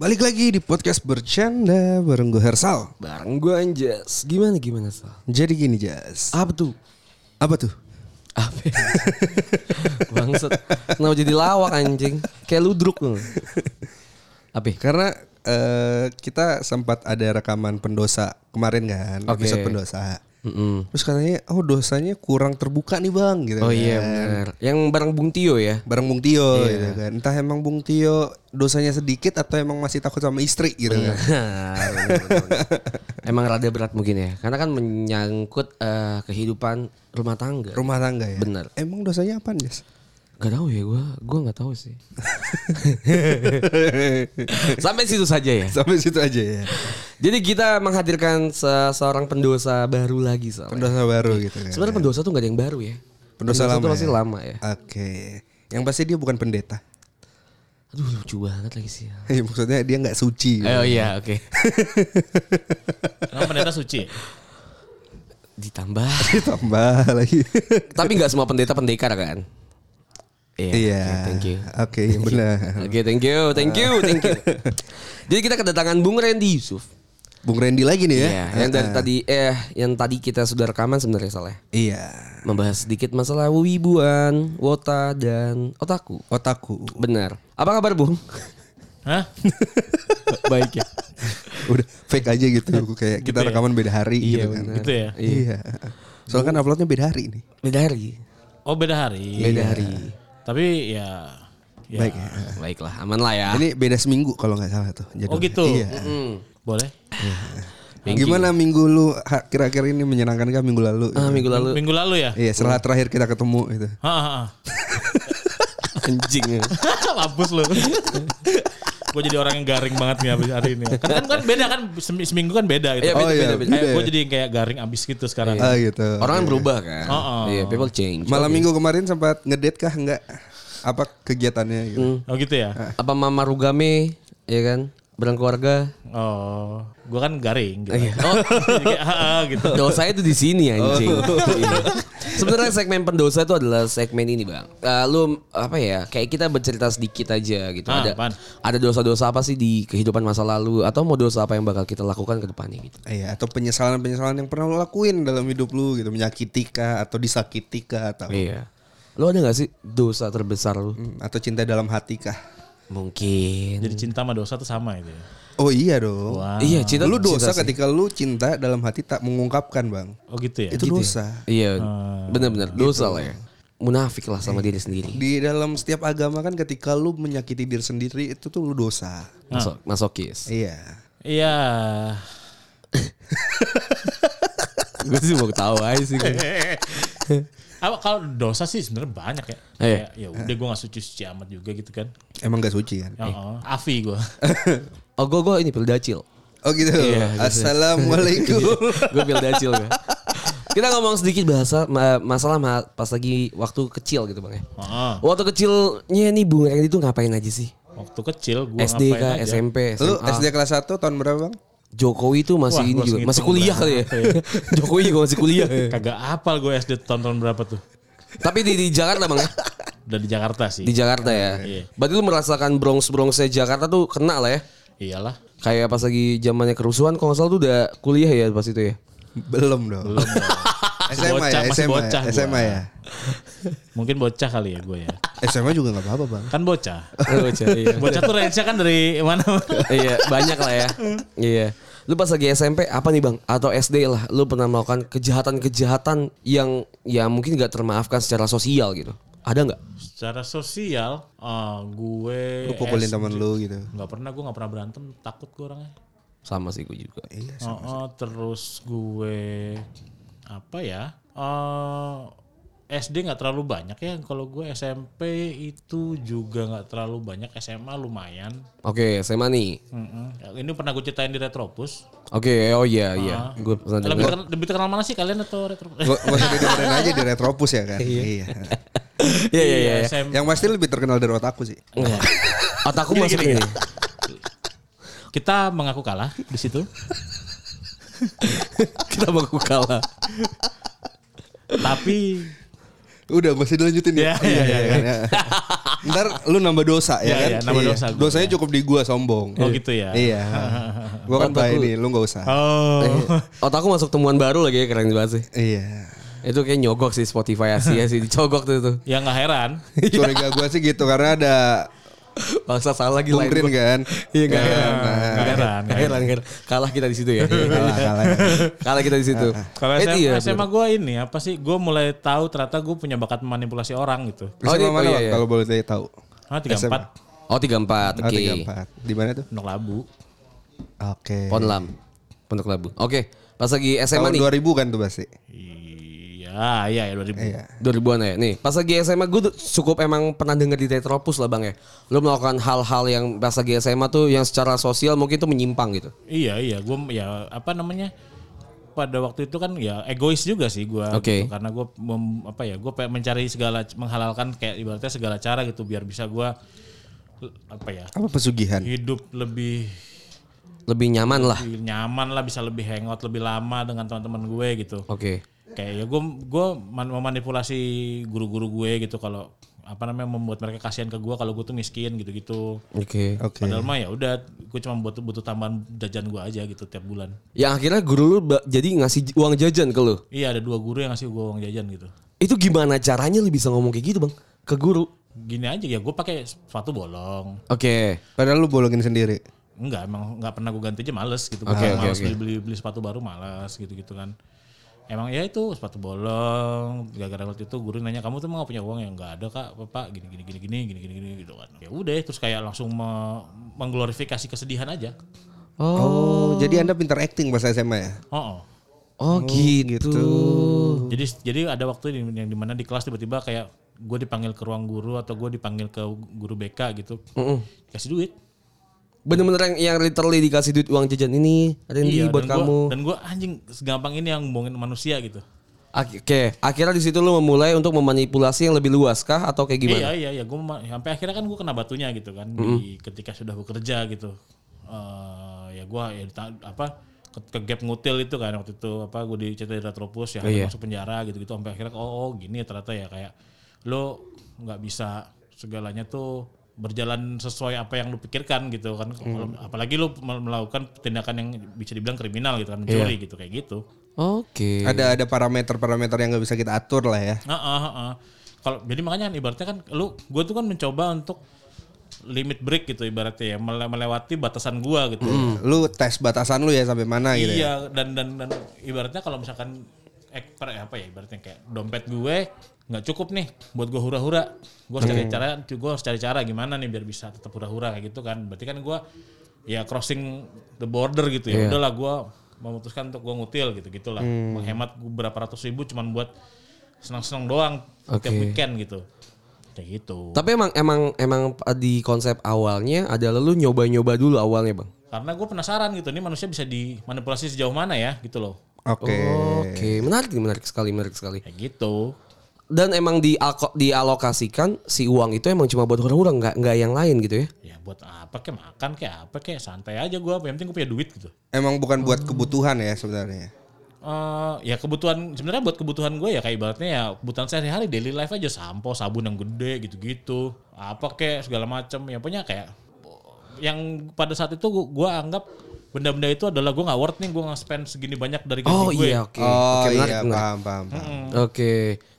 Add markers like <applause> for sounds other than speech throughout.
Balik lagi di podcast bercanda bareng gue Hersal. Bareng gue Anjas. Gimana gimana Sal? Jadi gini Jas. Apa tuh? Apa tuh? Apa? <laughs> Bangsat. Kenapa jadi lawak anjing? Kayak ludruk lu. Apa? Karena eh, kita sempat ada rekaman pendosa kemarin kan, Oke. episode pendosa. Mm-mm. Terus katanya, oh dosanya kurang terbuka nih bang, gitu. Oh kan. iya benar. Yang bareng Bung Tio ya? Bareng Bung Tio, Iya. gitu kan. Entah emang Bung Tio dosanya sedikit atau emang masih takut sama istri, gitu kan. <laughs> Emang rada berat mungkin ya, karena kan menyangkut eh, kehidupan rumah tangga. Rumah tangga ya. Bener. Emang dosanya apa Jas? Gak tahu ya, gue gue nggak tahu sih. <laughs> Sampai situ saja ya. Sampai situ aja ya. Jadi kita menghadirkan seseorang pendosa baru lagi soalnya. Pendosa baru gitu kan. Sebenarnya pendosa tuh gak ada yang baru ya. Pendosa lama tuh pasti ya? lama ya. Oke. Yang pasti dia bukan pendeta. Aduh lucu banget lagi sih. Ya, <laughs> maksudnya dia nggak suci. Oh iya oke. <laughs> Emang pendeta suci? Ditambah. Ditambah lagi. Tapi nggak semua pendeta pendekar kan? Iya. oke, thank you. Oke, benar. Oke, thank you, thank you, <laughs> thank you. Jadi kita kedatangan Bung Randy Yusuf. Bung Randy lagi nih ya. Iya, yang dari tadi eh yang tadi kita sudah rekaman sebenarnya salah. Iya. Membahas sedikit masalah wibuan, wota dan otaku. Otaku. Benar. Apa kabar, Bung? Hah? <laughs> Baik ya. Udah fake aja gitu. Kayak kita Gitu ya? rekaman beda hari Iya, gitu kan. benar. Gitu ya? Iya. Soalnya kan uploadnya beda hari nih. Beda hari. Oh beda hari. Beda hari. Tapi ya. ya. Baik ya. Baiklah, aman lah ya. Ini beda seminggu kalau nggak salah tuh. jadwalnya. Oh gitu. Iya. Hmm. Boleh. Gimana minggu lu kira-kira ini menyenangkan kah minggu lalu? Ah, minggu lalu Minggu lalu ya? Iya, setelah terakhir kita ketemu gitu. Hah, <laughs> anjing. <laughs> Mampus lu. <laughs> gue jadi orang yang garing banget nih abis hari ini. Kan, kan, kan beda kan Sem- seminggu kan beda gitu. Iya, beda, Oh, iya, beda, beda. beda. gue jadi kayak garing abis gitu sekarang. Ah gitu. Orang kan berubah kan. Oh, oh. Iya, people change. Malam minggu kemarin sempat ngedate kah enggak? Apa kegiatannya gitu? Hmm. Oh gitu ya? Apa Mama Rugame, ya kan? Berkeluarga. Oh, gue kan garing gitu. Iya. Oh, gitu. <laughs> Dosa itu di sini anjing. <laughs> Iya. Sebenarnya segmen pendosa itu adalah segmen ini bang. Eh, lu apa ya? Kayak kita bercerita sedikit aja gitu. Ah, ada apaan? ada dosa-dosa apa sih di kehidupan masa lalu atau mau dosa apa yang bakal kita lakukan ke depannya gitu. Iya, atau penyesalan-penyesalan yang pernah lo lakuin dalam hidup lu gitu, menyakiti kah atau disakiti kah atau Iya. Lu ada gak sih dosa terbesar lu? Hmm, atau cinta dalam hati kah? Mungkin. Jadi cinta sama dosa tuh sama itu ya. Oh iya dong. Wah. Iya, cinta lu dosa cinta sih. ketika lu cinta dalam hati tak mengungkapkan, Bang. Oh gitu ya? Itu dosa. Iya, Ah, benar-benar gitu. dosa lah ya. Munafik lah sama diri sendiri. Di dalam setiap agama kan ketika lu menyakiti diri sendiri itu tuh lu dosa. Masok, masokis. Iya. Iya. <laughs> gue sih mau ketawa aja sih. <laughs> Apa kalau dosa sih sebenarnya banyak ya. Iya. Kayak, ya udah gue gak suci-suci amat juga gitu kan. Emang gak suci kan? <laughs> Oh, Afi gue. Oh gue gue ini pildacil. Oh gitu. Iya, gitu. Assalamualaikum. <laughs> gue pildacil gue. Kita ngomong sedikit bahasa ma- masalah ma- pas lagi waktu kecil gitu bang ya. Heeh. Waktu kecilnya nih Bung Randy itu ngapain aja sih? Waktu kecil gue SD ngapain aja. SMP, lu SMA? SD kelas 1 tahun berapa, Bang? Jokowi itu masih Wah, ini juga, masih kuliah kali ya. <laughs> Jokowi juga masih kuliah. <laughs> Kagak apal gue SD tahun-tahun berapa tuh. Tapi di, di Jakarta bang ya? Udah di Jakarta sih. Di Jakarta ya. Iya. Berarti lu merasakan bronx-bronxnya Jakarta tuh kena lah ya? Iyalah. Kayak pas lagi zamannya kerusuhan kalau nggak salah tuh udah kuliah ya pas itu ya. Belum dong. Belum dong. <laughs> SMA bocah, ya, masih SMA, bocah ya. SMA ya. Mungkin bocah kali ya gue ya. SMA juga gak apa-apa, Bang. Kan bocah. Oh, bocah, iya. Bocah tuh range-nya kan dari mana? <laughs> iya, banyak lah ya. Iya. Lu pas lagi SMP apa nih bang? Atau SD lah, lu pernah melakukan kejahatan-kejahatan yang ya mungkin gak termaafkan secara sosial gitu? Ada nggak? Secara sosial, ah, gue Lu pukulin SD. teman lu gitu. Nggak pernah, gue nggak pernah berantem. Takut gue orangnya. Sama sih gue juga. Iya. Oh, oh, terus gue apa ya? Eh SD nggak terlalu banyak ya. Kalau gue SMP itu juga nggak terlalu banyak. SMA lumayan. Oke, SMA nih. Mm-mm. Ya, Ini pernah gue ceritain di Retropus. Oke, oh iya iya. Gue pernah Lebih, terkenal, lebih terkenal mana sih kalian atau Retropus? Gak usah didengerin aja di Retropus ya kan. iya. Iya <laughs> iya iya. SM. Yang pasti lebih terkenal dari otakku sih. Otakku masuk gini, ini. Kita mengaku kalah di situ. <laughs> Kita baku kalah. Tapi Udah gak usah dilanjutin Iya, ya. iya, iya, kan, ya. Ntar lu nambah dosa ya Iya, kan. iya, nambah dosa gua, Dosanya cukup di gua sombong. Oh gitu ya. Iya. <laughs> Gua kan baik nih, lu gak usah. Oh. Otakku masuk temuan baru lagi ya keren banget sih. Iya. Itu kayak nyogok sih Spotify Asia <laughs> sih dicogok tuh tuh. Ya nggak heran. Curiga gua sih gitu karena ada Bangsa salah lagi lain kan. Iya gak heran. Nggak heran. Gak nggak heran, gak heran. Kalah kita di situ ya. <laughs> Kalah, kalah. Kalah kita di situ. <laughs> Kalau Eh, SMA, iya, SMA gue ini apa sih? Gue mulai tahu ternyata gue punya bakat manipulasi orang gitu. Oh, oh, iya, iya. kalau boleh tahu? Ah tiga empat Oh 34. Oh, Oke. 34. Di mana tuh? Pondok Labu. Oke. Ponlam. Pondok Labu. Oke. Pas lagi SMA Tahun nih. 2000 kan tuh pasti. Iya, iya ya 2000. Iya. 2000-an ya. Nih, pas lagi SMA gue cukup emang pernah denger di Tetropus lah Bang ya. Lu melakukan hal-hal yang pas lagi SMA tuh yang secara sosial mungkin tuh menyimpang gitu. Iya, iya, gue ya apa namanya? Pada waktu itu kan ya egois juga sih gue Oke. karena gue apa ya gue mencari segala menghalalkan kayak ibaratnya segala cara gitu biar bisa gue apa ya Apa pesugihan? hidup lebih Lebih nyaman lah. lebih nyaman lah bisa lebih hangout lebih lama dengan teman-teman gue gitu Oke. Kayak ya gue gue memanipulasi guru-guru gue gitu kalau apa namanya membuat mereka kasihan ke gue kalau gue tuh miskin gitu-gitu Oke. Oke. padahal mah ya udah gue cuma butuh butuh tambahan jajan gue aja gitu tiap bulan Yang akhirnya guru lu jadi ngasih uang jajan ke lu. iya ada dua guru yang ngasih gue uang jajan gitu Itu gimana caranya lu bisa ngomong kayak gitu, Bang? Ke guru. gini aja ya gue pakai sepatu bolong Oke. Padahal lu bolongin sendiri. enggak emang nggak pernah gue ganti aja males gitu Oke, oke, males oke. beli, beli beli sepatu baru males gitu gitu kan emang ya itu sepatu bolong gara-gara waktu itu guru nanya kamu tuh mau punya uang? Yang nggak ada kak bapak gini gini gini gini gini gini gini gitu kan. Ya udah terus kayak langsung me- mengglorifikasi kesedihan aja. Oh, jadi Anda pintar acting pas SMA ya? oh, oh. Oh, gitu. jadi jadi ada waktu di- yang di mana di kelas tiba-tiba kayak gue dipanggil ke ruang guru atau gue dipanggil ke guru BK gitu. Kasih duit Bener-bener yang, yang literally dikasih duit uang jajan ini, Randy buat dan kamu. Gua, dan gue anjing segampang ini yang ngomongin manusia gitu Oke, akhirnya di situ lu memulai untuk memanipulasi yang lebih luas kah atau kayak gimana? Iya iya iya, gue sampai akhirnya kan gue kena batunya gitu kan di ketika sudah bekerja gitu. Eh ya gue ya apa ke, ke gap ngutil itu kan waktu itu apa gue dicetak di Retropus ya Iya. masuk penjara gitu gitu sampai akhirnya oh, oh gini ya ternyata ya kayak lo nggak bisa segalanya tuh berjalan sesuai apa yang lu pikirkan gitu kan Kalau- apalagi lu mel- melakukan tindakan yang bisa dibilang kriminal gitu kan mencuri gitu kayak gitu Oke. Ada ada parameter-parameter yang nggak bisa kita atur lah ya. Ah, ah, ah, ah. Kalau jadi makanya kan ibaratnya kan lu gue tuh kan mencoba untuk limit break gitu ibaratnya ya mele- melewati batasan gua gitu. Lu tes batasan lu ya sampai mana gitu ya. Iya dan dan dan ibaratnya kalau misalkan eh, per- apa ya ibaratnya kayak dompet gue nggak cukup nih buat gue hura-hura. Gue harus cari cara gue harus cari cara gimana nih biar bisa tetap hura-hura kayak gitu kan. Berarti kan gua ya crossing the border gitu ya. Udahlah gua memutuskan untuk gua ngutil gitu gitulah. Menghemat berapa ratus ribu cuman buat senang-senang doang tiap Oke. weekend gitu. Kayak gitu. Tapi emang emang emang di konsep awalnya adalah lu nyoba-nyoba dulu awalnya, Bang. Karena gue penasaran gitu, ini manusia bisa dimanipulasi sejauh mana ya gitu loh. Oke. Oke, menarik nih, menarik sekali, menarik sekali. Kayak gitu. Dan emang di dialokasikan si uang itu emang cuma buat hura-hura, nggak nggak yang lain gitu ya? Ya buat apa kayak makan kayak apa kayak santai aja gue. Yang penting gue punya duit gitu. Emang bukan buat kebutuhan ya sebenarnya. Eh ya kebutuhan sebenarnya buat kebutuhan gue ya kayak ibaratnya ya kebutuhan sehari-hari daily life aja sampo sabun yang gede gitu-gitu apa kayak segala macam ya punya kayak yang pada saat itu gue anggap benda-benda itu adalah gue nggak worth nih gue nggak spend segini banyak dari gaji Oh gue iya, oke. Oh Oke, menarik, iya menarik. paham paham. paham. Oke.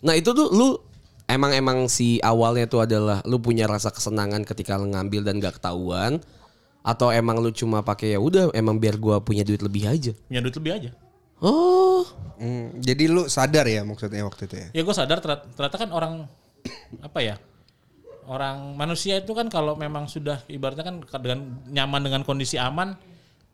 Nah itu tuh lu emang emang si awalnya tuh adalah lu punya rasa kesenangan ketika lu ngambil dan gak ketahuan atau emang lu cuma pakai ya udah emang biar gua punya duit lebih aja. punya duit lebih aja Oh. Hmm, jadi lu sadar ya maksudnya waktu itu ya. ya gue sadar ternyata, ternyata kan orang apa ya orang manusia itu kan kalau memang sudah ibaratnya kan dengan nyaman dengan kondisi aman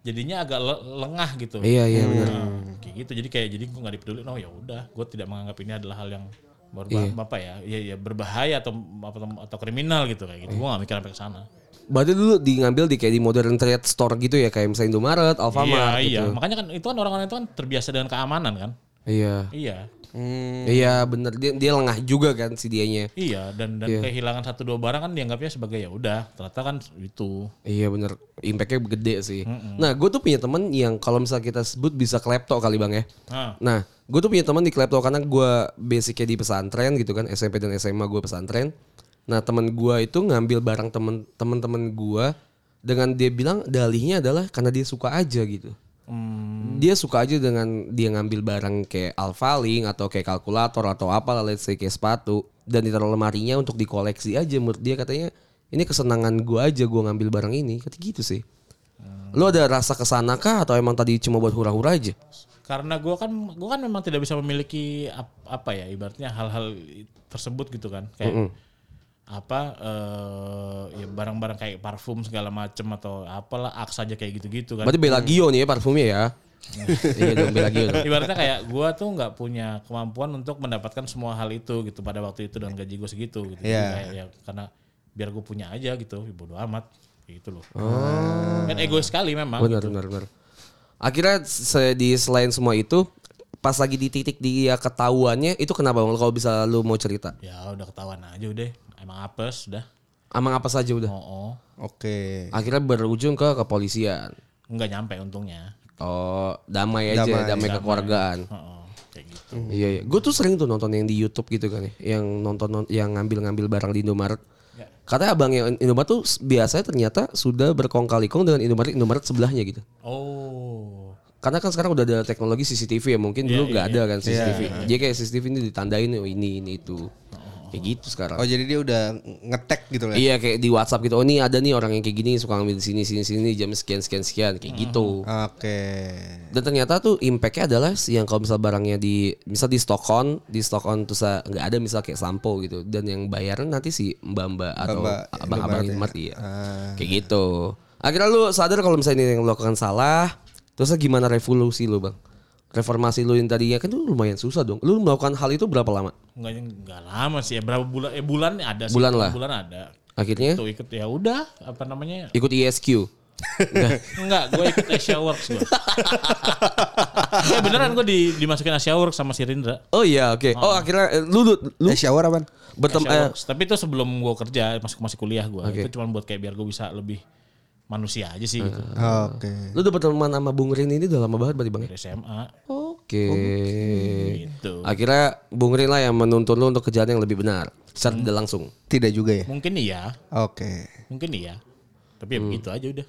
jadinya agak le- lengah gitu. Iya iya benar. Nah, kayak gitu. Jadi kayak jadi gue nggak dipeduli. Oh ya udah. Gue tidak menganggap ini adalah hal yang berba- apa ya ya ya berbahaya atau atau, atau kriminal gitu. Kayak gitu. Gue gak mikir sampai ke sana. Berarti dulu di ngambil di kayak di modern trade store gitu ya kayak misalnya Indomaret, Alfamart iya iya. gitu. makanya kan itu kan orang-orang itu kan terbiasa dengan keamanan kan? Iya. iya Iya bener. Dia dia lengah juga kan si dianya. iya dan dan kehilangan satu dua barang kan dianggapnya sebagai ya udah ternyata kan itu. Iya bener. Impactnya gede sih. Nah gue tuh punya temen yang Kalau misalnya kita sebut bisa klepto kali bang ya. Nah Nah gue tuh punya temen di klepto Karena gue basicnya di pesantren gitu kan SMP dan SMA gue pesantren. Nah temen gue itu ngambil barang temen temen-temen gue Dengan dia bilang dalihnya adalah Karena dia suka aja gitu hmm, Dia suka aja dengan dia ngambil barang kayak Alphalink Atau kayak kalkulator atau apa lah Let's say kayak sepatu Dan ditaruh lemarinya untuk dikoleksi aja Menurut dia. Katanya Ini kesenangan gue aja gue ngambil barang ini. Kata gitu sih. Lo ada rasa ke sana kah Atau emang tadi cuma buat hura-hura aja? Karena gue kan gue kan memang tidak bisa memiliki ap- apa ya ibaratnya hal-hal tersebut gitu kan. Kayak apa eh ya barang-barang kayak parfum segala macem atau apalah aks aja kayak gitu-gitu kan. Berarti Belagio nih ya parfumnya ya? <laughs> Iya dong Belagio dong ibaratnya kayak gue tuh nggak punya kemampuan untuk mendapatkan semua hal itu gitu pada waktu itu dengan gaji gue segitu gitu. Iya. kayak ya karena biar gue punya aja gitu ya bodo amat gitu loh. Kan egois sekali memang Benar benar benar. Akhirnya di selain semua itu Pas lagi di titik dia ketahuannya Itu kenapa bang? Kalau bisa lu mau cerita? Ya udah ketahuan aja udah emang apes udah Amang apa saja udah oh, oh. Oke. Akhirnya berujung ke kepolisian nggak nyampe untungnya Oh damai aja Damai. Damai, kekeluargaan oh, oh. kayak gitu Iya iya Gue tuh sering tuh nonton yang di Youtube gitu kan ya Yang nonton yang ngambil-ngambil barang di Indomaret Ya. Katanya abang yang Indomaret tuh biasanya ternyata sudah berkong kali kong dengan Indomaret Indomaret sebelahnya gitu. oh Karena kan sekarang udah ada teknologi CCTV ya mungkin dulu nggak ada kan CCTV. Jadi kayak CCTV ini ditandain oh ini ini itu. Kayak gitu sekarang. Oh jadi dia udah ngetek gitu lah. Iya kayak di WhatsApp gitu. Oh ini ada nih orang yang kayak gini suka ngambil di sini sini sini jam sekian sekian sekian kayak gitu. Oke. Dan ternyata tuh impactnya adalah yang kalau misal barangnya di misal di stock on, di stock on terus uh, nggak ada misal kayak sampo gitu. Dan yang bayaran nanti si mbak-mbak atau Mbak abang-abang Indomaret ya? iya. Ah. Kayak gitu. Akhirnya lu sadar kalau misalnya ini yang lu lakukan salah, terus gimana revolusi lu bang? Reformasi lu yang tadinya kan tuh lumayan susah dong. Lu melakukan hal itu berapa lama? nggak nggak lama sih ya berapa bulan eh bulan ada sih Bulan lah. bulan ada Akhirnya tuh ikut ya udah apa namanya ikut E ISQ. <laughs> Enggak, gue ikut Asia Works gue. <laughs> eh beneran gue di, dimasukin Asia Works sama si Rindra. Oh iya oke. Oh akhirnya eh, lu lu, lu Eh shower apaan? bertem Asia eh, Works. Tapi itu sebelum gue kerja, masuk masih kuliah gue. Itu cuma buat kayak biar gue bisa lebih manusia aja sih gitu. Oke. lu udah berteman sama Bung Rin ini udah lama banget berarti bang ya? Dari SMA Oke. gitu. Akhirnya Bung Rin lah yang menuntun lu untuk kerjaan yang lebih benar. Secara tidak langsung. Tidak juga ya? Mungkin iya, Oke. mungkin iya. Tapi ya begitu aja udah.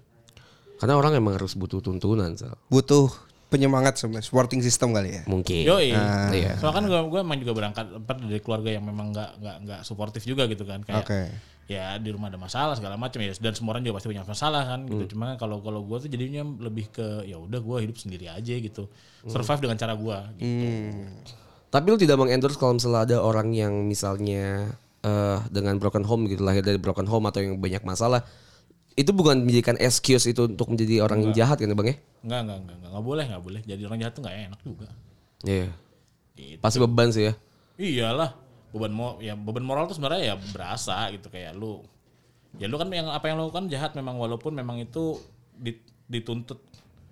Karena orang emang harus butuh tuntunan. Sal. Butuh penyemangat sama supporting system kali ya. Mungkin. Yo Iya. Soalnya kan gue gue emang juga berangkat dari keluarga yang memang nggak nggak nggak suportif juga gitu kan kayak Oke. Ya di rumah ada masalah segala macam ya. Dan semua orang juga pasti punya masalah kan gitu. Cuma kalau kalau gue tuh jadinya lebih ke ya udah gue hidup sendiri aja gitu. Survive dengan cara gue gitu. Tapi lu tidak mengendorse kalau misalnya ada orang yang misalnya eh dengan broken home gitu lahir dari broken home atau yang banyak masalah itu bukan menjadikan excuse itu untuk menjadi orang yang jahat kan bang ya? nggak nggak nggak nggak nggak boleh nggak boleh. Jadi orang jahat tuh nggak enak juga. Iya. Gitu. Pasti beban sih ya. iyalah beban mo ya beban moral tuh sebenarnya ya berasa gitu kayak lu ya lu kan yang apa yang lu lakukan jahat memang walaupun memang itu di- dituntut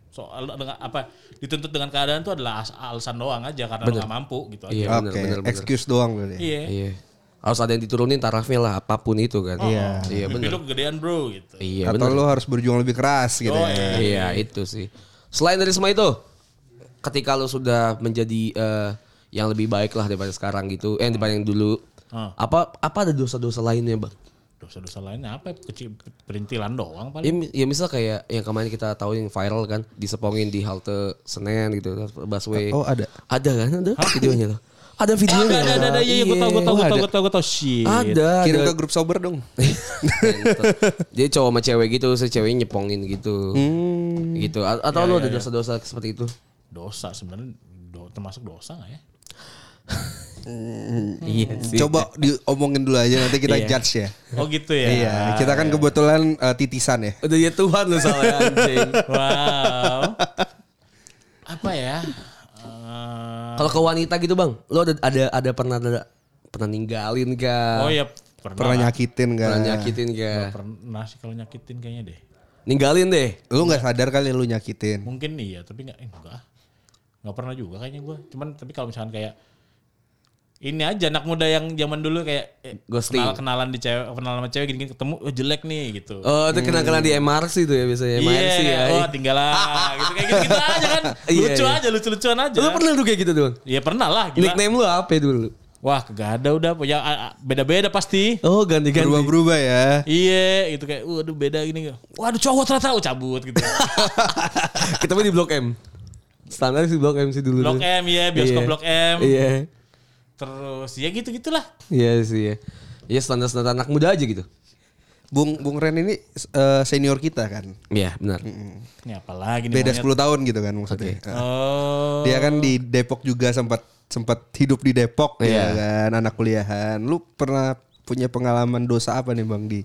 soal dengan apa dituntut dengan keadaan tuh adalah as- alasan doang aja karena lu nggak mampu gitu aja. Iya benar Oke. benar benar. Excuse doang berarti. Iya. Iya. Harus ada yang diturunin tarafnya lah apa pun itu kan. Iya. Iya Mimpi benar. lu kegedean bro gitu. Iya Atau benar. lu harus berjuang lebih keras gitu Oh, ya. Iya itu sih. Selain dari semua itu, ketika lu sudah menjadi eh, yang lebih baik lah daripada sekarang gitu, eh daripada yang dulu, Ah. apa apa ada dosa-dosa lainnya bang? Dosa-dosa lainnya apa? ya? Kecil perintilan doang Ya, paling. mi- ya misal kayak yang kemarin kita tahu yang viral kan, disepongin di halte Senen gitu, busway. Oh ada. Ada kan? Ada videonya loh. Ada videonya. Ada ada ada iya gue tau gue tau gue tau gue tau gue tau shit. Ada. Kirim ada. ke grup sober dong. <laughs> Dia cowok sama cewek gitu, si ceweknya nyepongin gitu. Hmm. Gitu. A- Atau lu ada dosa-dosa seperti itu? Dosa sebenarnya do- termasuk dosa gak ya? Iya sih. Coba diomongin dulu aja nanti kita Iya. judge ya. Oh gitu ya. Iya, kita kan kebetulan eh, titisan ya. Udah ya Tuhan lu soalnya anjing. <laughs> Wow. apa ya? Eh, Kalau ke wanita gitu bang, lo ada ada ada pernah ada pernah ninggalin kah? Oh ya pernah. Pernah nyakitin kan? Pernah nyakitin? Nggak pernah sih kalau nyakitin kayaknya deh. Ninggalin deh. Lu nggak sadar kali lu nyakitin. Mungkin iya, tapi nggak eh, enggak. Nggak pernah juga kayaknya gue. Cuman tapi kalau misalkan kayak ini aja anak muda yang zaman dulu kayak eh, Ghosting. kenal kenalan di cewek kenalan sama cewek gini-gini ketemu oh jelek nih gitu. Oh, itu kenal-kenal di MRC tuh ya biasanya. MRC Iya, ya. oh tinggal lah <laughs> gitu kayak gitu, gitu aja kan. Iya, Lucu iya. aja, lucu-lucuan aja. Lu pernah tuh kayak gitu doang? Iya pernah lah gila. Nickname lu apa dulu? Wah, kagak ada udah ya a- a- beda-beda pasti. Oh, ganti-ganti. Berubah-berubah ya. Iya, itu kayak waduh beda gini. Waduh cowok ternyata oh, cabut gitu. <laughs> Kita mah di Blok M. Standar sih Blok M sih dulu. Blok. M ya, bioskop Iya. Blok M. Iya. Terus ya gitu-gitulah. Iya sih ya. Iya standar-standar anak muda aja gitu. Bung Bung Ren ini eh, senior kita kan. Iya, benar. Ini apalagi nih Beda monyet. 10 tahun gitu kan maksudnya. Eh, Oh. Dia kan di Depok juga sempat sempat hidup di Depok Iya. ya kan, anak kuliahan. Lu pernah punya pengalaman dosa apa nih Bang di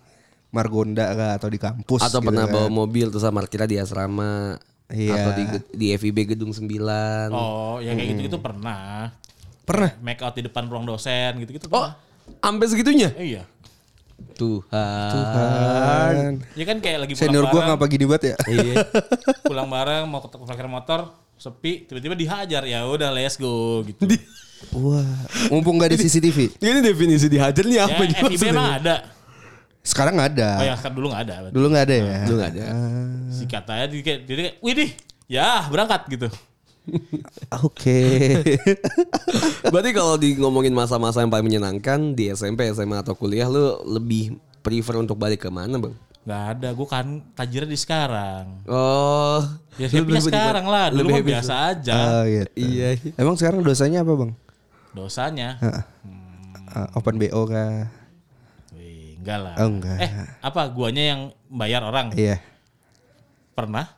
Margonda kah atau di kampus Atau gitu pernah kan? bawa mobil terus sama kita di asrama. Iya. Atau di di FIB Gedung 9. Oh, yang kayak gitu-gitu pernah. Pernah? Make out di depan ruang dosen gitu-gitu Oh, sampai segitunya? Eh, iya. Tuhan. Kan. Ya kan kayak lagi pulang Senior gua bareng, ngapa gini banget ya? Iya. <laughs> pulang bareng mau ke parkir motor, sepi, tiba-tiba dihajar. Ya udah let's go gitu. Wah, mumpung gak ada CCTV. Ini definisi dihajar nih ya, apa nih FIB mah ada. Sekarang nggak ada. Oh ya, kan dulu nggak ada. Dulu nggak ada ya. Dulu nggak ada. Sikat aja dia kayak, kayak, wih dih, ya berangkat gitu. <laughs> Oke. Berarti kalau di ngomongin masa-masa yang paling menyenangkan di SMP, SMA atau kuliah lu lebih prefer untuk balik ke mana, Bang? Gak ada, gue kan tajirnya di sekarang. Oh. Ya lebih sekarang lah, dulu lebih mah biasa aja. Oh, gitu. Iya. Emang sekarang dosanya apa bang? Dosanya, Uh, open BO kah? wih, enggak lah. Oh, enggak. Eh, apa guanya yang bayar orang? Iya. Pernah?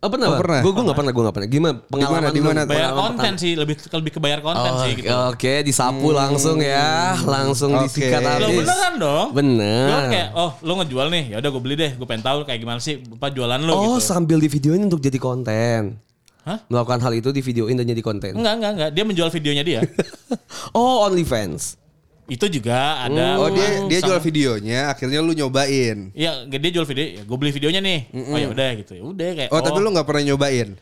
Oh pernah, Oh, pernah. Gue gue gak pernah, gue gak pernah. Gimana pengalaman Di mana? Bayar Pengalaman konten sih, lebih lebih ke bayar konten Oh, sih gitu. Oke, disapu langsung ya, langsung Oke. disikat Lo Lo habis. beneran dong? Bener. Gue kayak, oh lo ngejual nih, ya udah gue beli deh. Gue pengen tahu kayak gimana sih apa jualan lo Oh, gitu. sambil di videoin untuk jadi konten. Hah? Melakukan hal itu di videoin dan jadi konten. Enggak, enggak, enggak. Dia menjual videonya dia. <laughs> oh, OnlyFans. Itu juga ada. Oh dia dia Sama- jual videonya, akhirnya lu nyobain. Iya, dia jual video. Ya, gue beli videonya nih. Oh ya udah gitu. Ya udah kayak. Oh, tapi lu nggak pernah nyobain?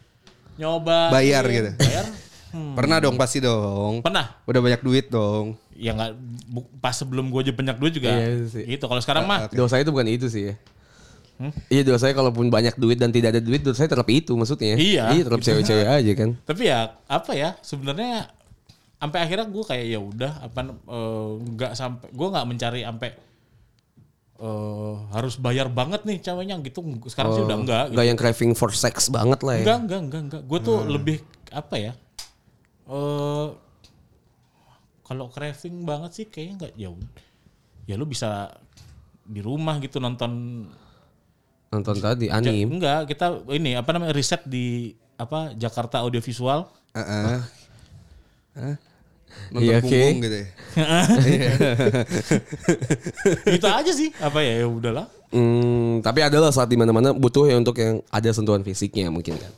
nyoba Bayar gitu? Bayar? <laughs> Pernah dong pasti dong. Pernah. Udah banyak duit dong. Ya nggak pas sebelum gue aja banyak duit juga. Iya sih. Gitu. Kalau sekarang mah Dosa itu bukan itu sih ya. Iya dosa kalaupun banyak duit dan tidak ada duit dosa tetap itu maksudnya. Iya. Iya tetap cewek-cewek <laughs> aja kan. tapi ya apa ya sebenarnya sampai akhirnya gue kayak ya udah apa eh, nggak sampai gue nggak mencari sampai eh, harus bayar banget nih ceweknya gitu sekarang sih udah enggak gitu. Gak yang craving for sex banget lah ya. enggak enggak enggak enggak gue tuh lebih apa ya eh kalau craving banget sih kayaknya enggak ya ya lu bisa di rumah gitu nonton Nonton tadi anime. enggak kita ini apa namanya riset di apa Jakarta Audiovisual Heeh. Hah? Nonton Iya, punggung gitu ya. <laughs> gitu aja sih apa ya ya udahlah Hmm, tapi adalah saat di mana-mana butuh ya untuk yang ada sentuhan fisiknya mungkin kan.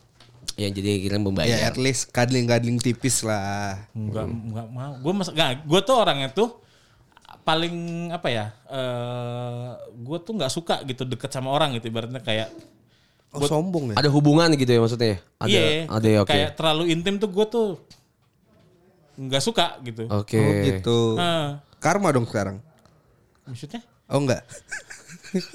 Yang jadi kira Ya membayar. at least kadling-kadling tipis lah. Enggak, enggak mau. Gue mas, enggak, gue tuh orangnya tuh paling apa ya? eh gue tuh nggak suka gitu deket sama orang gitu ibaratnya kayak Oh sombong ya. Ada hubungan gitu ya maksudnya. ya? Ada iya, ada ya oke. kayak terlalu intim tuh gue tuh nggak suka gitu. Oke. Oh gitu. Nah, Karma dong sekarang. maksudnya? Oh enggak. <laughs>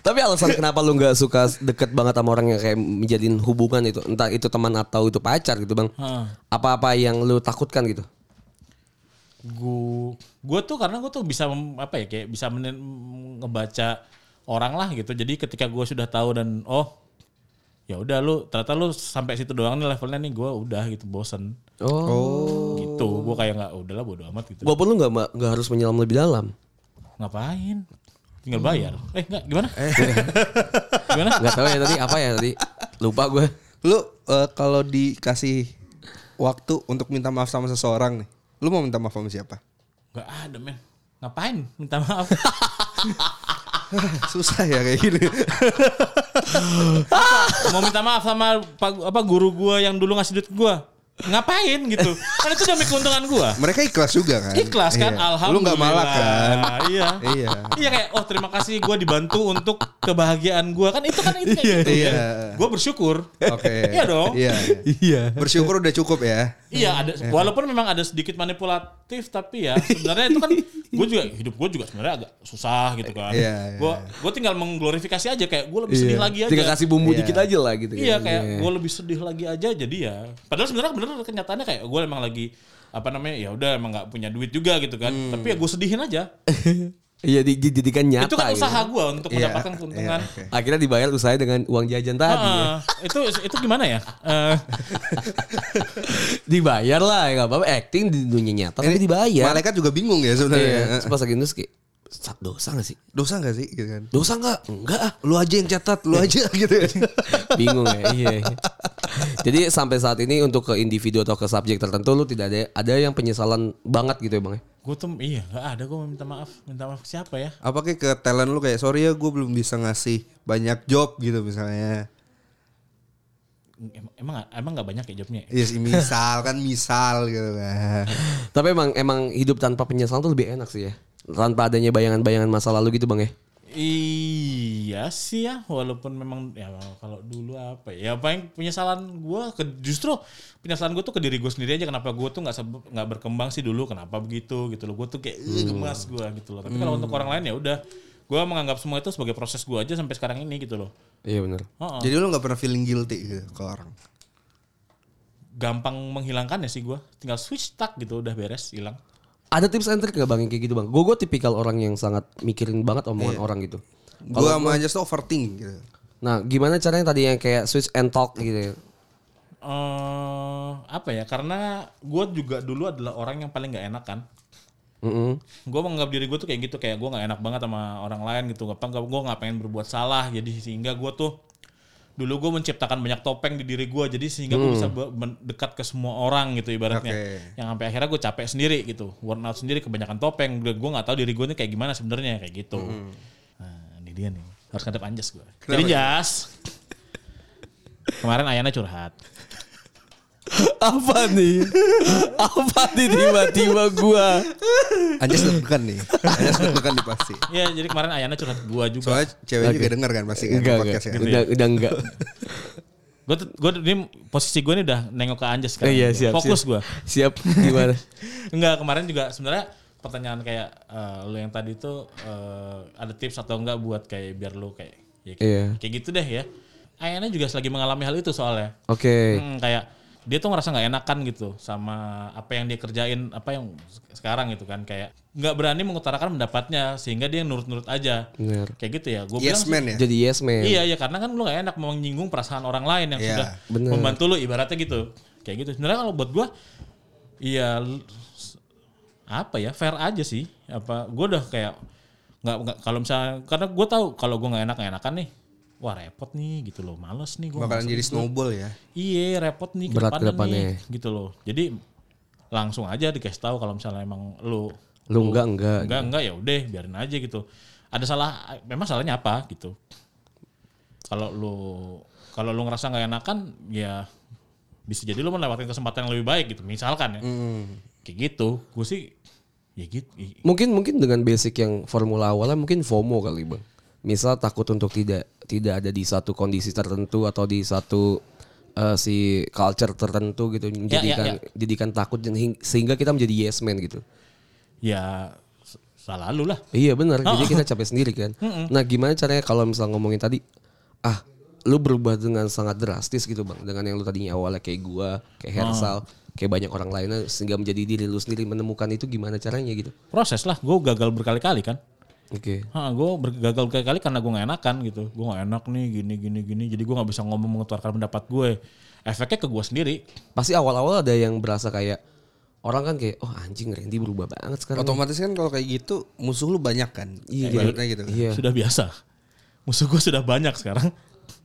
Tapi alasan kenapa lu nggak suka deket banget sama orang yang kayak menjadiin hubungan itu, entah itu teman atau itu pacar gitu bang? Heeh. Apa-apa yang lu takutkan gitu? gue gue tuh karena gue tuh bisa mem- apa ya kayak bisa ngebaca orang lah gitu jadi ketika gue sudah tahu dan oh ya udah lu ternyata lu sampai situ doang nih levelnya nih gue udah gitu bosen Oh. gitu gue kayak nggak udahlah bodo amat gitu Walaupun lu nggak nggak harus menyelam lebih dalam. ngapain tinggal bayar eh enggak gimana <laughs> gimana Nggak tahu ya tadi apa ya tadi. Lupa gue. Lu eh, kalau dikasih waktu untuk minta maaf sama seseorang nih, lu mau minta maaf sama siapa? nggak ada men ngapain minta maaf <laughs> Susah ya kayak gini. <laughs> mau minta maaf sama apa guru gue yang dulu ngasih duit gue ngapain gitu. Kan itu demi keuntungan gue. Mereka ikhlas juga kan? Ikhlas kan, Iya. alhamdulillah. Lu nggak malak kan? Iya. Iya. Iya kayak oh terima kasih gue dibantu untuk kebahagiaan gue kan itu kan itu kayak gitu Iya. Gue bersyukur. Oke. <laughs> Iya dong. Iya. Iya. Bersyukur udah cukup ya. Iya ada walaupun memang ada sedikit manipulatif tapi ya sebenarnya itu kan gue juga hidup gue juga sebenarnya agak susah gitu kan. Iya, iya. Gue gue tinggal mengglorifikasi aja kayak gue lebih sedih lagi aja. Tinggal kasih bumbu Iya. dikit aja lah gitu. Iya kan. kayak gue lebih sedih lagi aja jadi ya. Padahal sebenarnya bener kenyataannya kayak gue emang lagi apa namanya ya udah emang nggak punya duit juga gitu kan. Hmm. Tapi ya gue sedihin aja. <laughs> Iya di- dijadikan nyata. itu kan gitu. usaha gue untuk Iya, mendapatkan keuntungan. iya, oke. Akhirnya dibayar usaha dengan uang jajan tadi. ya. Heeh. itu itu gimana ya? Eh, <laughs> Dibayar lah, nggak apa-apa. Acting di dunia nyata tapi dibayar. Malaikat juga bingung ya sebenarnya. Terus pas lagi "Sat, dosa gak sih? Dosa gak sih gitu kan? Dosa nggak? Enggak ah. Lu aja yang catat, lu aja <laughs> gitu ya. <laughs> Bingung ya. Iya. iya. Jadi sampai saat ini untuk ke individu atau ke subjek tertentu lu tidak ada ada yang penyesalan banget gitu ya bang ya? gue tuh iya nggak ada gue minta maaf minta maaf ke siapa ya? Apa kayak ke talent lu kayak sorry ya gue belum bisa ngasih banyak job gitu misalnya. Emang emang emang nggak banyak ya jobnya. Iya sih misal kan misal gitu kan. <laughs> Tapi emang emang hidup tanpa penyesalan tuh lebih enak sih ya. Tanpa adanya bayangan-bayangan masa lalu gitu bang ya. Iya sih ya, walaupun memang ya kalau dulu apa ya, ya paling penyesalan gue ke justru penyesalan gue tuh ke diri gue sendiri aja kenapa gue tuh nggak nggak berkembang sih dulu kenapa begitu gitu loh gue tuh kayak "Ih, gemas gue gitu loh tapi kalau untuk orang lain ya udah gue menganggap semua itu sebagai proses gue aja sampai sekarang ini gitu loh Iya benar. Heeh. Jadi lu gak pernah feeling guilty gitu ke orang. gampang menghilangkan ya sih gue tinggal switch tak gitu udah beres hilang Ada tips and trick gak bang yang kayak gitu bang? Gue gue tipikal orang yang sangat mikirin banget omongan orang gitu. Gue sama aja tuh overthinking gitu. Nah gimana caranya tadi yang kayak switch and talk gitu ya? eh apa ya karena gue juga dulu adalah orang yang paling nggak enak kan Mm-mm. gue menganggap diri gue tuh kayak gitu kayak gue nggak enak banget sama orang lain gitu apa gue nggak pengen berbuat salah jadi sehingga gue tuh dulu gue menciptakan banyak topeng di diri gue jadi sehingga gue bisa mendekat ke semua orang gitu ibaratnya. Oke. yang sampai akhirnya gue capek sendiri gitu worn out sendiri kebanyakan topeng. Gue nggak tahu diri gue ini kayak gimana sebenarnya kayak gitu. Nah ini dia nih harus ngadep anjas gue jadi jas kemarin ayana curhat Apa nih? Apa nih tiba-tiba gua? Anjas deg-degan nih. Anjas deg-degan nih pasti. ya jadi kemarin ayana curhat gue juga Soalnya cewek juga denger kan pasti kan Enggak, enggak. podcast kan. Udah, udah enggak. gue gue ini posisi gue ini udah nengok ke anjas kan Iya, siap, fokus siap. gue Siap gimana? <laughs> Enggak, kemarin juga sebenarnya pertanyaan kayak eh, lu yang tadi tuh eh, ada tips atau enggak buat kayak biar lu kayak ya, kayak, Iya. kayak gitu deh ya. Ayana juga lagi mengalami hal itu soalnya. Oke. Hmm, kayak dia tuh ngerasa nggak enakan gitu sama apa yang dia kerjain, apa yang sekarang gitu kan kayak nggak berani mengutarakan pendapatnya sehingga dia nurut-nurut aja. Bener. Kayak gitu ya. Gue Yes man ya. Iya, Jadi yes man. Iya iya karena kan lu gak enak mau menyinggung perasaan orang lain yang Iya, sudah bener. membantu lu ibaratnya gitu. Kayak gitu. Sebenarnya kalau buat gua iya apa ya fair aja sih. Apa gua udah kayak nggak nggak kalau misalnya karena gua tahu kalau gua nggak enak nggak enakan nih. Wah repot nih gitu loh, males nih gua. Bakalan jadi gitu. snowball ya. Iya repot nih Berat ke depannya. nih gitu loh. Jadi langsung aja dikasih tahu kalau misalnya emang lu Lu enggak enggak. enggak enggak ya udah biarin aja gitu ada salah memang salahnya apa gitu kalau lu kalau lu ngerasa nggak enakan ya bisa jadi lu melewatkan kesempatan yang lebih baik gitu misalkan ya kayak gitu gue sih ya gitu Mungkin mungkin dengan basic yang formula awalnya mungkin FOMO kali bang. Misal takut untuk tidak tidak ada di satu kondisi tertentu atau di satu eh, si culture tertentu gitu menjadikan ya. jadikan takut dan hing- sehingga kita menjadi yes man gitu. ya salah lu lah Iya benar. Jadi kita capek sendiri kan. <laughs> Nah gimana caranya kalau misal ngomongin tadi, ah lu berubah dengan sangat drastis gitu bang, dengan yang lu tadinya awalnya kayak gua, kayak Hersal, kayak banyak orang lainnya sehingga menjadi diri lu sendiri menemukan itu gimana caranya gitu. proses lah gue gagal berkali-kali kan Oke. Hah, gue gagal berkali-kali karena gue gak enakan gitu. Gue gak enak nih gini gini gini. Jadi gue gak bisa ngomong mengeluarkan pendapat gue. Efeknya ke gue sendiri. Pasti awal-awal ada yang berasa kayak orang kan kayak oh anjing Randy berubah banget sekarang. Otomatis kan kalau kayak gitu musuh lu banyak kan. Iya, Ibaratnya gitu. kan. Iya. Sudah biasa. Musuh gue sudah banyak sekarang.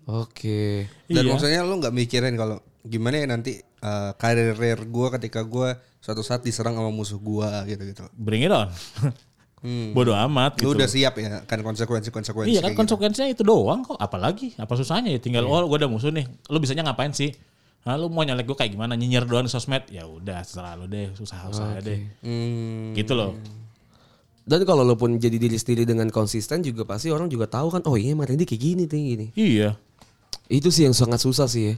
Oke. Dan Iya. maksudnya lu nggak mikirin kalau gimana ya nanti eh, karir gue ketika gue suatu saat diserang sama musuh gue gitu-gitu. Bring it on. <laughs> Bodoh amat Lu gitu. udah siap ya kan konsekuensi-konsekuensi Iya kan kayak gitu. konsekuensinya itu doang kok. Apalagi apa susahnya ya tinggal oh gue ada musuh nih. Lu bisanya ngapain sih? Nah, lu mau nyalek gue kayak gimana nyinyir doang di sosmed ya udah terserah lu deh susah usaha deh Hmm. gitu loh Dan kalau lo pun jadi diri sendiri dengan konsisten juga pasti orang juga tahu kan, oh iya Mas Randy kayak gini tuh gini. iya Itu sih yang sangat susah sih ya.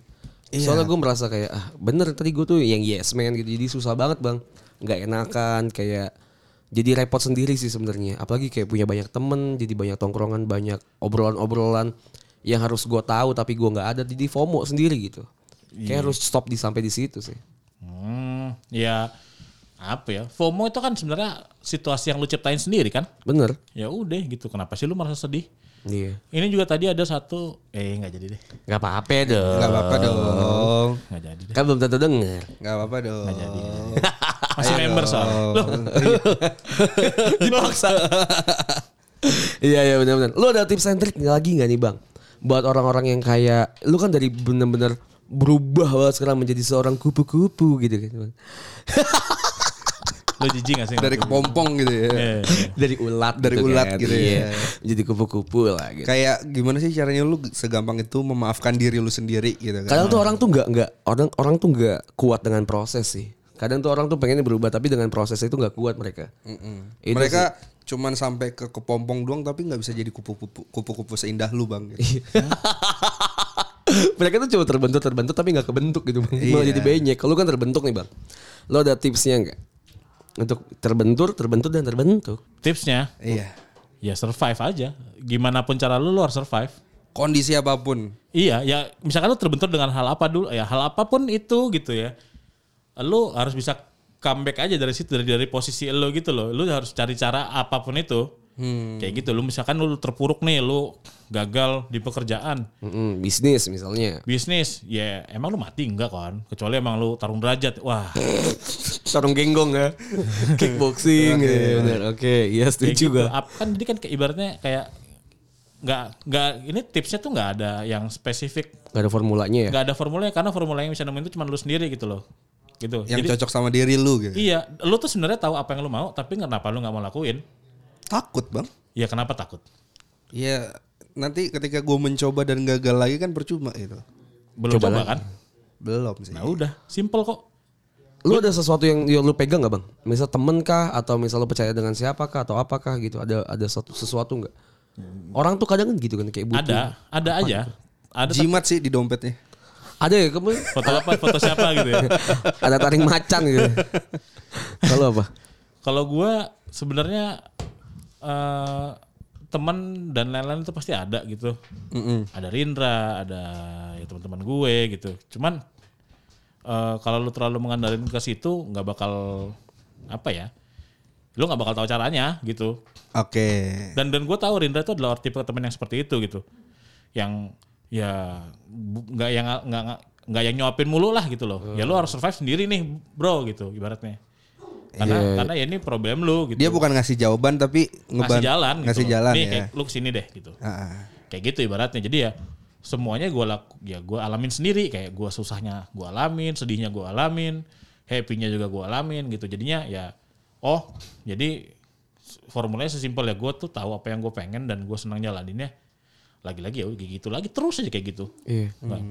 Iya. Soalnya gue merasa kayak ah bener tadi gue tuh yang yes man gitu jadi susah banget bang, nggak enakan kayak jadi repot sendiri sih sebenarnya. Apalagi kayak punya banyak temen, jadi banyak tongkrongan, banyak obrolan-obrolan yang harus gue tahu tapi gue nggak ada jadi FOMO sendiri gitu. Kayak harus stop di sampai di situ sih. hmm, ya apa ya FOMO itu kan sebenarnya situasi yang lu ciptain sendiri kan Bener? ya udah gitu kenapa sih lu merasa sedih Iya. ini juga tadi ada satu eh nggak jadi deh Gak apa-apa dong. Gak apa-apa dong. nggak jadi deh Kan belum tentu denger. Gak apa-apa dong. <laughs> masih member soalnya Loh, <laughs> Dipaksa. Iya iya benar-benar. Lu ada tips and trick lagi nggak nih bang? Buat orang-orang yang kayak lu kan dari bener-bener berubah banget sekarang menjadi seorang kupu-kupu gitu kan. Lu jijik gak sih Dari kepompong gitu ya. Eh, dari ulat Dari ulat gitu ya. Iya. Jadi kupu-kupu lah gitu. Kayak gimana sih caranya lu segampang itu memaafkan diri lu sendiri gitu kan. Kadang tuh orang tuh nggak nggak orang orang tuh nggak kuat dengan proses sih. Kadang tuh orang tuh pengennya berubah tapi dengan proses itu nggak kuat mereka. Itu Mereka cuman sampai ke kepompong doang tapi nggak bisa jadi kupu-kupu kupu-kupu seindah lu bang. Gitu. <laughs> mereka tuh cuma terbentuk terbentuk tapi nggak kebentuk gitu bang. Malah Iya. jadi banyak. Kalau kan terbentuk nih bang. Lo ada tipsnya nggak? Untuk terbentur, terbentuk dan terbentuk. tipsnya Iya. ya survive aja gimana pun cara lu lu harus survive Kondisi apa pun. Iya, ya misalkan lu terbentur dengan hal apa dulu, ya hal apa pun itu gitu ya. Lu harus bisa comeback aja dari situ dari dari posisi lu gitu loh. Lu harus cari cara apa pun itu. Kayak gitu. Lu misalkan lu terpuruk nih, lu gagal di pekerjaan, Mm-mm, bisnis misalnya. bisnis, ya emang lu mati enggak kan? Kecuali emang lu tarung derajat. Wah, <laughs> Sarung genggong ya. <laughs> Kickboxing gitu. ya. Oke, iya kayak setuju gitu. juga. Ap- kan jadi kan ibaratnya kayak nggak nggak ini tipsnya tuh nggak ada yang spesifik Gak ada formulanya ya. nggak ada formulanya karena formula yang bisa nemuin itu cuma lu sendiri gitu loh gitu Yang jadi cocok sama diri lu gitu. iya lu tuh sebenarnya tahu apa yang lu mau tapi kenapa lu nggak mau lakuin Takut bang. ya kenapa takut Iya. Nanti ketika gue mencoba dan gagal lagi kan percuma gitu. belum coba, kan Belum sih. nah udah simple kok Lu ada sesuatu yang, yang lu pegang gak bang? Misal temen kah atau misal lu percaya dengan siapa kah atau apakah gitu? Ada ada sesuatu sesuatu nggak? Orang tuh kadang kan gitu kan kayak butuh. ada ada aja ada Jimat sih di dompetnya. Ada ya kamu? Foto apa? Foto siapa gitu ya? <laughs> Ada taring macan gitu. Kalau apa? kalau gua sebenarnya eh teman dan lain-lain itu pasti ada gitu. Ada Rindra ada ya teman-teman gue gitu. Cuman eh kalau lu terlalu mengandalkan ke situ nggak bakal apa ya? Lu nggak bakal tahu caranya gitu. Oke. dan dan gue tahu Rindra itu adalah tipe teman yang seperti itu gitu. Yang ya nggak yang nggak nggak- yang nyuapin mulu lah gitu loh. Ya lu harus survive sendiri nih bro gitu ibaratnya. Karena karena ya ini problem lu gitu. Dia bukan ngasih jawaban tapi ngasih jalan gitu ngasih loh. jalan nih ya. kayak lu ke sini deh gitu. Ah, kayak gitu ibaratnya. Jadi ya semuanya gue laku ya gue alamin sendiri. Kayak gue susahnya gue alamin sedihnya gue alamin happynya juga gue alamin gitu. Jadinya ya oh jadi formulanya sesimpel ya gue tuh tahu apa yang gue pengen dan gue senang jalaninnya lagi-lagi ya kayak gitu lagi terus aja kayak gitu Iya. Nggak.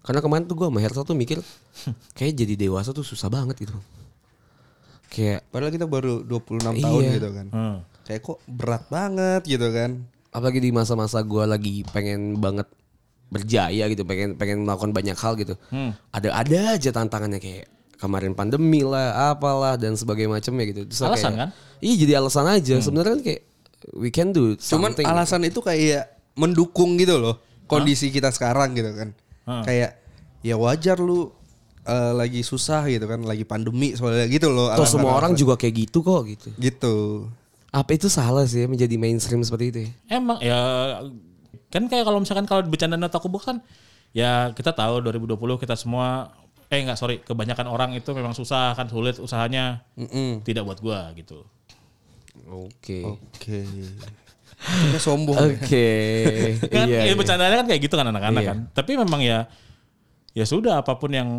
Karena kemarin tuh gue sama Hersa tuh mikir <laughs> kayak jadi dewasa tuh susah banget gitu. Kayak Padahal kita baru 26 tahun Iya. gitu kan. Hmm. Kayak kok berat banget gitu kan. apalagi di masa-masa gue lagi pengen banget berjaya gitu, pengen pengen melakukan banyak hal gitu. Hmm. Ada ada aja tantangannya kayak kemarin pandemi lah, apalah dan sebagainya macamnya gitu. Terus Alasan kayak- kan? Iya jadi alasan aja. Sebenarnya kan kayak we can do Cuman alasan itu kayak mendukung gitu loh kondisi kita sekarang gitu kan. Hah? Kayak ya wajar lu eh, lagi susah gitu kan, lagi pandemi soalnya gitu loh. Atau semua orang juga kayak gitu kok gitu. gitu. Apa itu salah sih ya menjadi mainstream seperti itu ya? emang ya kan kayak kalau misalkan kalau bercanda nota kubuk kan ya kita tahu 2020 kita semua eh enggak sorry kebanyakan orang itu memang susah kan sulit usahanya Mm-mm. tidak buat gua gitu Oke. Oke. Kayaknya sombong. Oke. kan Iya. ya, iya. bercandanya kan kayak gitu kan anak-anak Iya. kan tapi memang ya ya sudah apa pun yang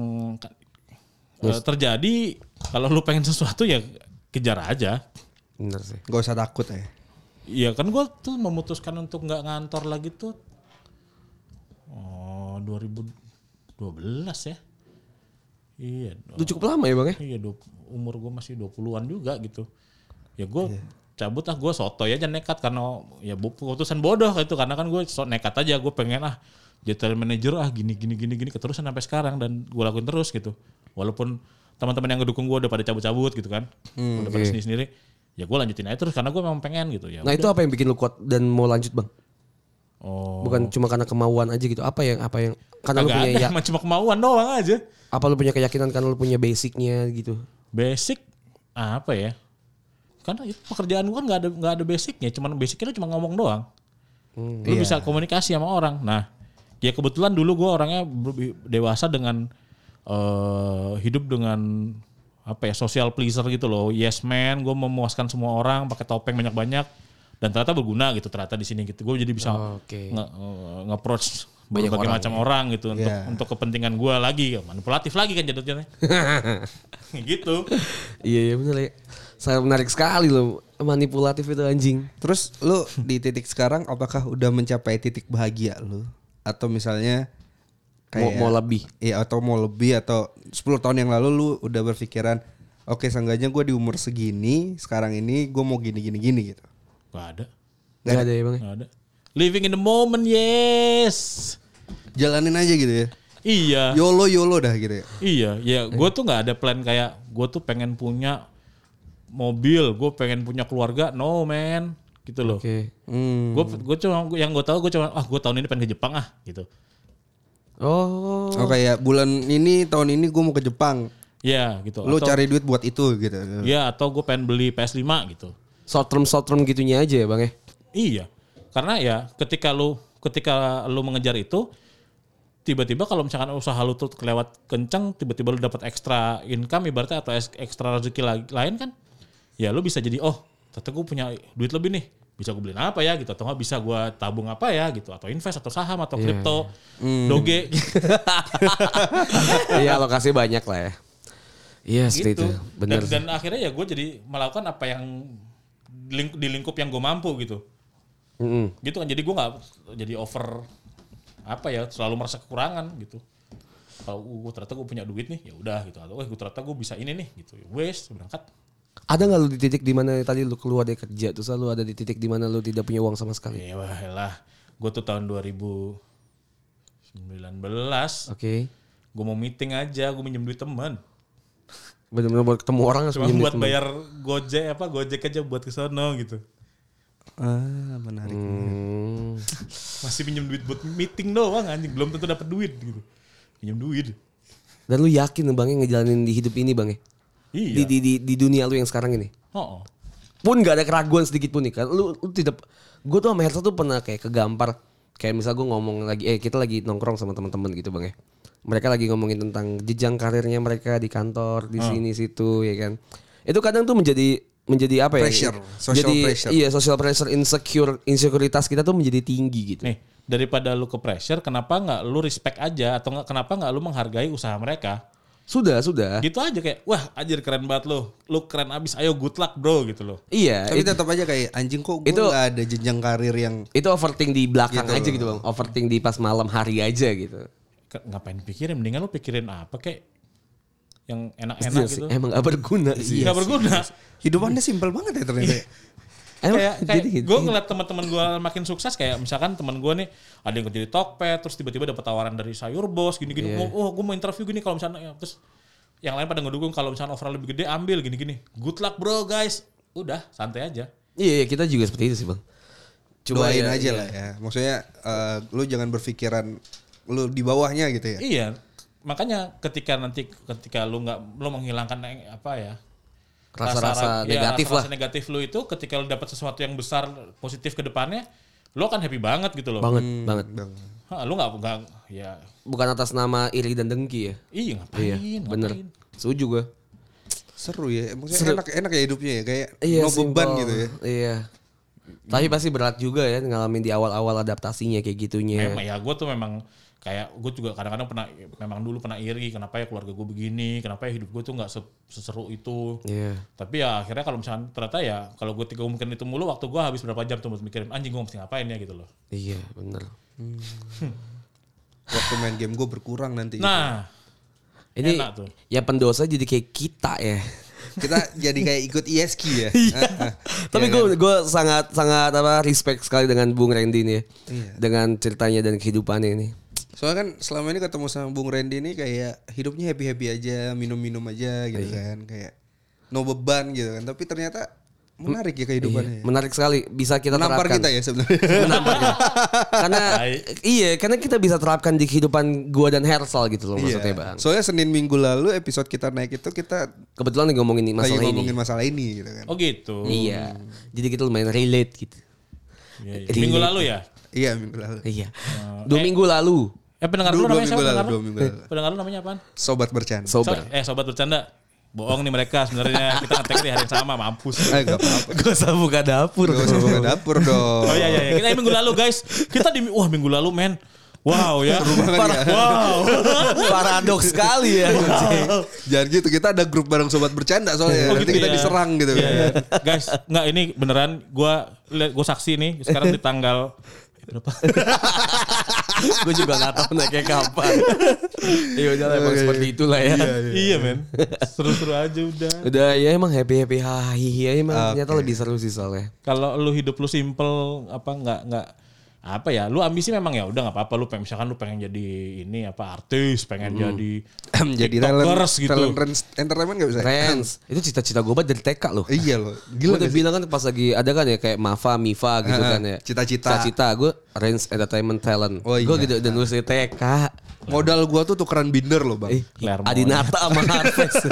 eh, terjadi kalau lu pengen sesuatu ya kejar aja Bener sih. Gak usah takut ya. Iya kan gua tuh memutuskan untuk nggak ngantor lagi tuh oh 2012 ya Iya. Lu cukup lama ya bang ya? Iya, umur gue masih 20-an juga gitu. Ya gue Iya. Cabut ah gue sotoy aja nekat karena ya keputusan bodoh itu karena kan gue so nekat aja gue pengen ah jadi manager ah gini gini gini gini keterusan sampai sekarang dan gue lakuin terus gitu. Walaupun teman-teman yang ngedukung gue udah pada cabut-cabut gitu kan. Hmm, udah pada sendiri-sendiri. Ya gue lanjutin aja terus karena gue memang pengen gitu ya. Nah itu apa yang bikin lu kuat dan mau lanjut bang? Oh. Bukan cuma karena kemauan aja gitu. Apa yang apa yang karena lu Kagak punya ada, ya, <laughs> cuma kemauan doang aja. apa lu punya keyakinan karena lu punya basicnya gitu? Basic apa ya? Karena itu pekerjaan gua kan nggak ada nggak ada basicnya, cuman basicnya cuma ngomong doang. Hmm, lu iya. bisa komunikasi sama orang. Nah, ya kebetulan dulu gua orangnya dewasa dengan eh hidup dengan apa ya social pleaser gitu loh. Yes man, gue memuaskan semua orang pakai topeng banyak-banyak dan ternyata berguna gitu ternyata di sini gitu. Gue jadi bisa Oke. nge, nge- nge-approach Banyak berbagai orang, macam orang gitu untuk Iya. untuk kepentingan gua lagi manipulatif lagi kan jatuhnya <laughs> gitu Iya iya bener ya. Sangat menarik sekali loh manipulatif itu anjing. Terus lu di titik sekarang apakah udah mencapai titik bahagia lu? Atau misalnya Mau, mau lebih. Iya atau mau lebih atau 10 tahun yang lalu lu udah berpikiran Oke seenggaknya gue di umur segini Sekarang ini gue mau gini gini gini gitu Gak ada Gak ada ya bang? ya? Gak ada living in the moment yes Jalanin aja gitu ya iya YOLO YOLO dah gitu ya iya ya gue tuh nggak ada plan kayak gue tuh pengen punya mobil gue pengen punya keluarga no man. Gitu loh. Oke. hmm. gue gue cuma yang gue tahu gue cuma ah gue tahun ini pengen ke Jepang ah gitu. Oh. Oh kayak bulan ini tahun ini gue mau ke Jepang. Ya gitu. Lu atau, cari duit buat itu gitu. Ya atau gue pengen beli PS5 gitu Short term short term gitunya aja ya bang ya? Iya, karena ya ketika lu ketika lu mengejar itu tiba-tiba kalau misalkan usaha lu tuh kelewat kencang, tiba-tiba lu dapat ekstra income ibaratnya atau ekstra rezeki la- lain kan, ya lu bisa jadi oh ternyata gue punya duit lebih nih, bisa gue beliin apa ya? Gitu. Atau nggak bisa gue tabung apa ya? Gitu. Atau invest atau saham atau kripto, doge. <laughs> Iya alokasi banyak lah ya. Iya seperti gitu. itu. Bener. Dan, dan akhirnya ya gue jadi melakukan apa yang ling- di lingkup yang gue mampu gitu. Mm-mm. gitu kan. Jadi gue nggak jadi over apa ya selalu merasa kekurangan gitu. Kalau gue ternyata gue punya duit nih ya udah gitu. Atau gue ternyata gue bisa ini nih gitu. Wes berangkat Ada nggak lu di titik di mana tadi lu keluar dari kerja? Terus lu ada di titik di mana lu tidak punya uang sama sekali? ya wah lah gue tuh tahun 2019 Oke. gue mau meeting aja gue minjem duit teman Benar-benar buat ketemu orang cuma buat temen. bayar gojek apa gojek aja buat ke sono gitu. Ah menarik Hmm. masih pinjem duit buat meeting doang anjing. Belum tentu dapat duit gitu. Pinjem duit. Dan lu yakin bang ya ngejalanin di hidup ini bang ya? Di, iya di, di, di dunia lu yang sekarang ini? oh, oh. pun nggak ada keraguan sedikit pun nih kan lu, lu tidak gue tuh sama Hersa tuh pernah kayak kegampar kayak misal gue ngomong lagi eh kita lagi nongkrong sama teman-teman gitu bang ya mereka lagi ngomongin tentang jenjang karirnya mereka di kantor di sini situ ya kan itu kadang tuh menjadi menjadi apa ya Pressure, social jadi pressure. iya social pressure insecure insekuritas kita tuh menjadi tinggi gitu Nih, daripada lu ke pressure, kenapa nggak lu respect aja atau nggak kenapa nggak lu menghargai usaha mereka? Sudah sudah. Gitu aja kayak, wah anjir keren banget lu, lu keren abis, ayo good luck bro gitu loh. iya Tapi itu, tetap aja kayak anjing kok gue Itu- gak ada jenjang karir yang itu overthink di belakang Gitu. aja gitu bang. Overthink di pas malam hari aja gitu. Ke- Ngapain pikirin, mendingan lu pikirin apa kayak yang Iya enak-enak sih, gitu. emang gak berguna sih. Nggak berguna. hidupannya simpel banget ya ternyata. <laughs> Emang kayak <laughs> kayak jadi gitu. gue ngeliat teman-teman gue makin sukses kayak misalkan teman gue nih ada yang kerja di Tokped terus tiba-tiba dapat tawaran dari sayur bos gini-gini Iya. oh gue mau interview gini kalau misalnya ya, terus yang lain pada ngedukung kalau misalnya overall lebih gede ambil gini-gini good luck bro guys udah santai aja Iya, iya, kita juga seperti itu sih bang. Doain ya, aja iya. lah ya. Maksudnya eh, lu jangan berpikiran lu di bawahnya gitu ya. Iya, makanya ketika nanti ketika lu nggak lu menghilangkan eh, apa ya Rasa-rasa iya, negatif rasa-rasa lah. negatif lu itu ketika lu dapat sesuatu yang besar positif ke depannya, lu akan happy banget gitu loh. Banget, banget. Bang. Hah, lu nggak nggak ya Bukan atas nama iri dan dengki ya. iya ngapain? Iya, bener. ngapain? Setuju gue. Seru ya. Maksudnya enak enak ya hidupnya ya kayak Iya, no beban simple. gitu ya. Iya. Tapi pasti berat juga ya ngalamin di awal-awal adaptasinya kayak gitunya. Memang ya gue tuh memang kayak gue juga kadang-kadang pernah memang dulu pernah iri kenapa ya keluarga gue begini, kenapa ya hidup gue tuh nggak se- seseru itu. Iya. Tapi ya akhirnya kalau misalnya ternyata ya kalau gue tiga mungkin itu mulu waktu gue habis berapa jam tuh buat mikirin anjing gue mesti ngapain ya gitu loh. Iya, bener. Waktu main game gue berkurang nanti. Nah, Ini Enak tuh. ya pendosa jadi kayak kita ya. Kita jadi kayak ikut ISK ya. <laughs> Tapi gue gue sangat sangat apa respect sekali dengan Bung Randy nih, ya. dengan ceritanya dan kehidupannya ini. Soalnya kan selama ini ketemu sama Bung Randy ini kayak hidupnya happy happy aja, minum minum aja gitu kan, kayak no beban gitu kan. Tapi ternyata menarik ya kehidupannya. ya. Menarik sekali bisa kita Menampar terapkan. kita ya sebenarnya. <laughs> Menampar kita. karena iya, karena kita bisa terapkan di kehidupan gua dan Hersal gitu loh maksudnya bang. Iya. Soalnya Senin minggu lalu episode kita naik itu kita Kebetulan nih ngomongin lagi masalah ini. ngomongin masalah ini gitu kan. Oh gitu. Iya. Jadi kita lumayan relate gitu. Iya, iya. Minggu lalu ya. Iya minggu lalu. Iya. Dua minggu lalu. Eh pendengar Dua, lu dua namanya siapa? lalu, Pendengar dua lu? minggu lalu. Pendengar lu namanya apaan? Sobat bercanda. Sober. So- eh sobat bercanda. Bohong nih mereka sebenarnya kita ngetek di hari yang sama mampus. Eh gak apa-apa. <laughs> Gak usah buka dapur. Gak usah buka dapur dong. Oh iya iya, iya. kita minggu lalu guys. Kita di wah minggu lalu men. Wow ya. Banget ya. Wow. <laughs> Paradoks sekali ya. Jangan gitu, kita ada grup bareng sobat bercanda soalnya. Oh, Nanti gitu kita ya. diserang gitu Iya, iya. Guys, enggak ini beneran gua lihat gua saksi nih sekarang di tanggal <laughs> berapa? <laughs> Gue juga gak tahu naiknya kapan. <laughs> Iya udah lah emang seperti itulah ya. iya men. Seru-seru aja udah. Udah ya emang happy happy hahi ya emang ternyata lebih seru sih soalnya. Kalau lu hidup lu simple apa enggak enggak apa ya lu ambisi memang ya udah nggak apa-apa lu pengen misalkan lu pengen jadi ini apa artis pengen jadi <laughs> Jadi talent, gitu talent rans- entertainment gak bisa? Rens, itu cita-cita gue banget dari TK loh. Iya loh. Gue Gila udah gak sih? bilang kan pas lagi ada kan ya kayak Mafa, Mifa gitu kan ya. cita-cita. Cita-cita gue Rens Entertainment Talent. Oh, Gue iya. gitu udah nulis di TK. Modal gua tuh tukeran binder loh bang. Eh. Adinata sama Harvest. <laughs>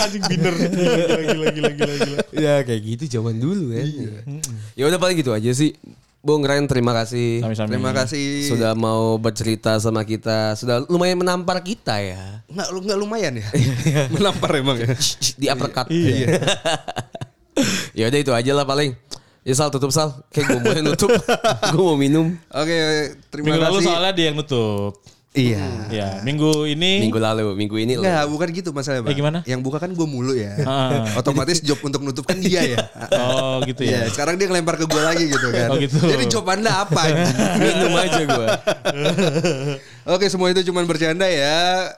anjing binder <laughs> gila gila gila gila ya kayak gitu zaman dulu ya. Ya udah paling gitu aja sih. Bung Ren terima kasih. Sami-sami. Terima kasih. Sudah mau bercerita sama kita. Sudah lumayan menampar kita ya. Nggak, lu nggak lumayan ya? <laughs> Menampar emang ya. Di uppercut. Iya. <laughs> ya udah itu aja lah paling. Ya Sal tutup Sal. Kayak gue mau nutup. gue mau minum. Oke, terima Minggu lalu kasih. soalnya dia yang nutup. Iya. Ya, minggu ini Minggu lalu, minggu ini Enggak, bukan gitu masalahnya bang. Eh, gimana? Yang buka kan gue mulu ya. Ah. <laughs> Otomatis job untuk nutup kan dia ya. Oh gitu Iya, ya. sekarang dia ngelempar ke gue lagi gitu kan. Oh, gitu. Jadi job anda apa? <laughs> minum aja gue. <laughs> Oke, semua itu cuma bercanda ya.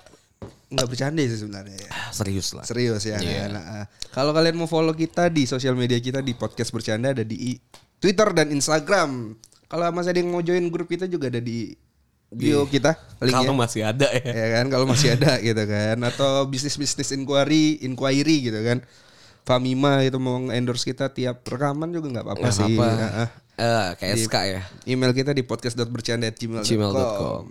Enggak bercanda sih sebenarnya ya. Serius lah. Serius ya. Iya. Nah, kalau kalian mau follow kita di sosial media kita di podcast bercanda ada di Twitter dan Instagram. Kalau masih ada yang mau join grup kita juga ada di bio kita linknya. Kalau masih ada ya. ya kan kalau masih ada gitu kan atau bisnis bisnis inquiry inquiry gitu kan Famima itu mau endorse kita tiap rekaman juga nggak apa-apa sih apa-apa. Heeh. Eh, kayak SK ya. email kita di podcast.bercanda@gmail.com gmail.com.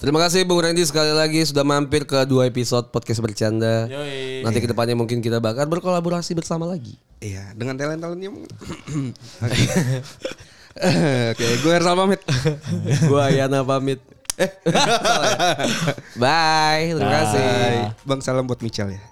Terima kasih Bung Randy sekali lagi sudah mampir ke dua episode podcast bercanda. Yoi. Nanti ke depannya mungkin kita bakal berkolaborasi bersama lagi. iya dengan talent talentnya <clears throat> oke <laughs> gue Hersal pamit <laughs> Gua Yana pamit. <laughs> Ya? Bye, terima kasih. Bang salam buat Michal ya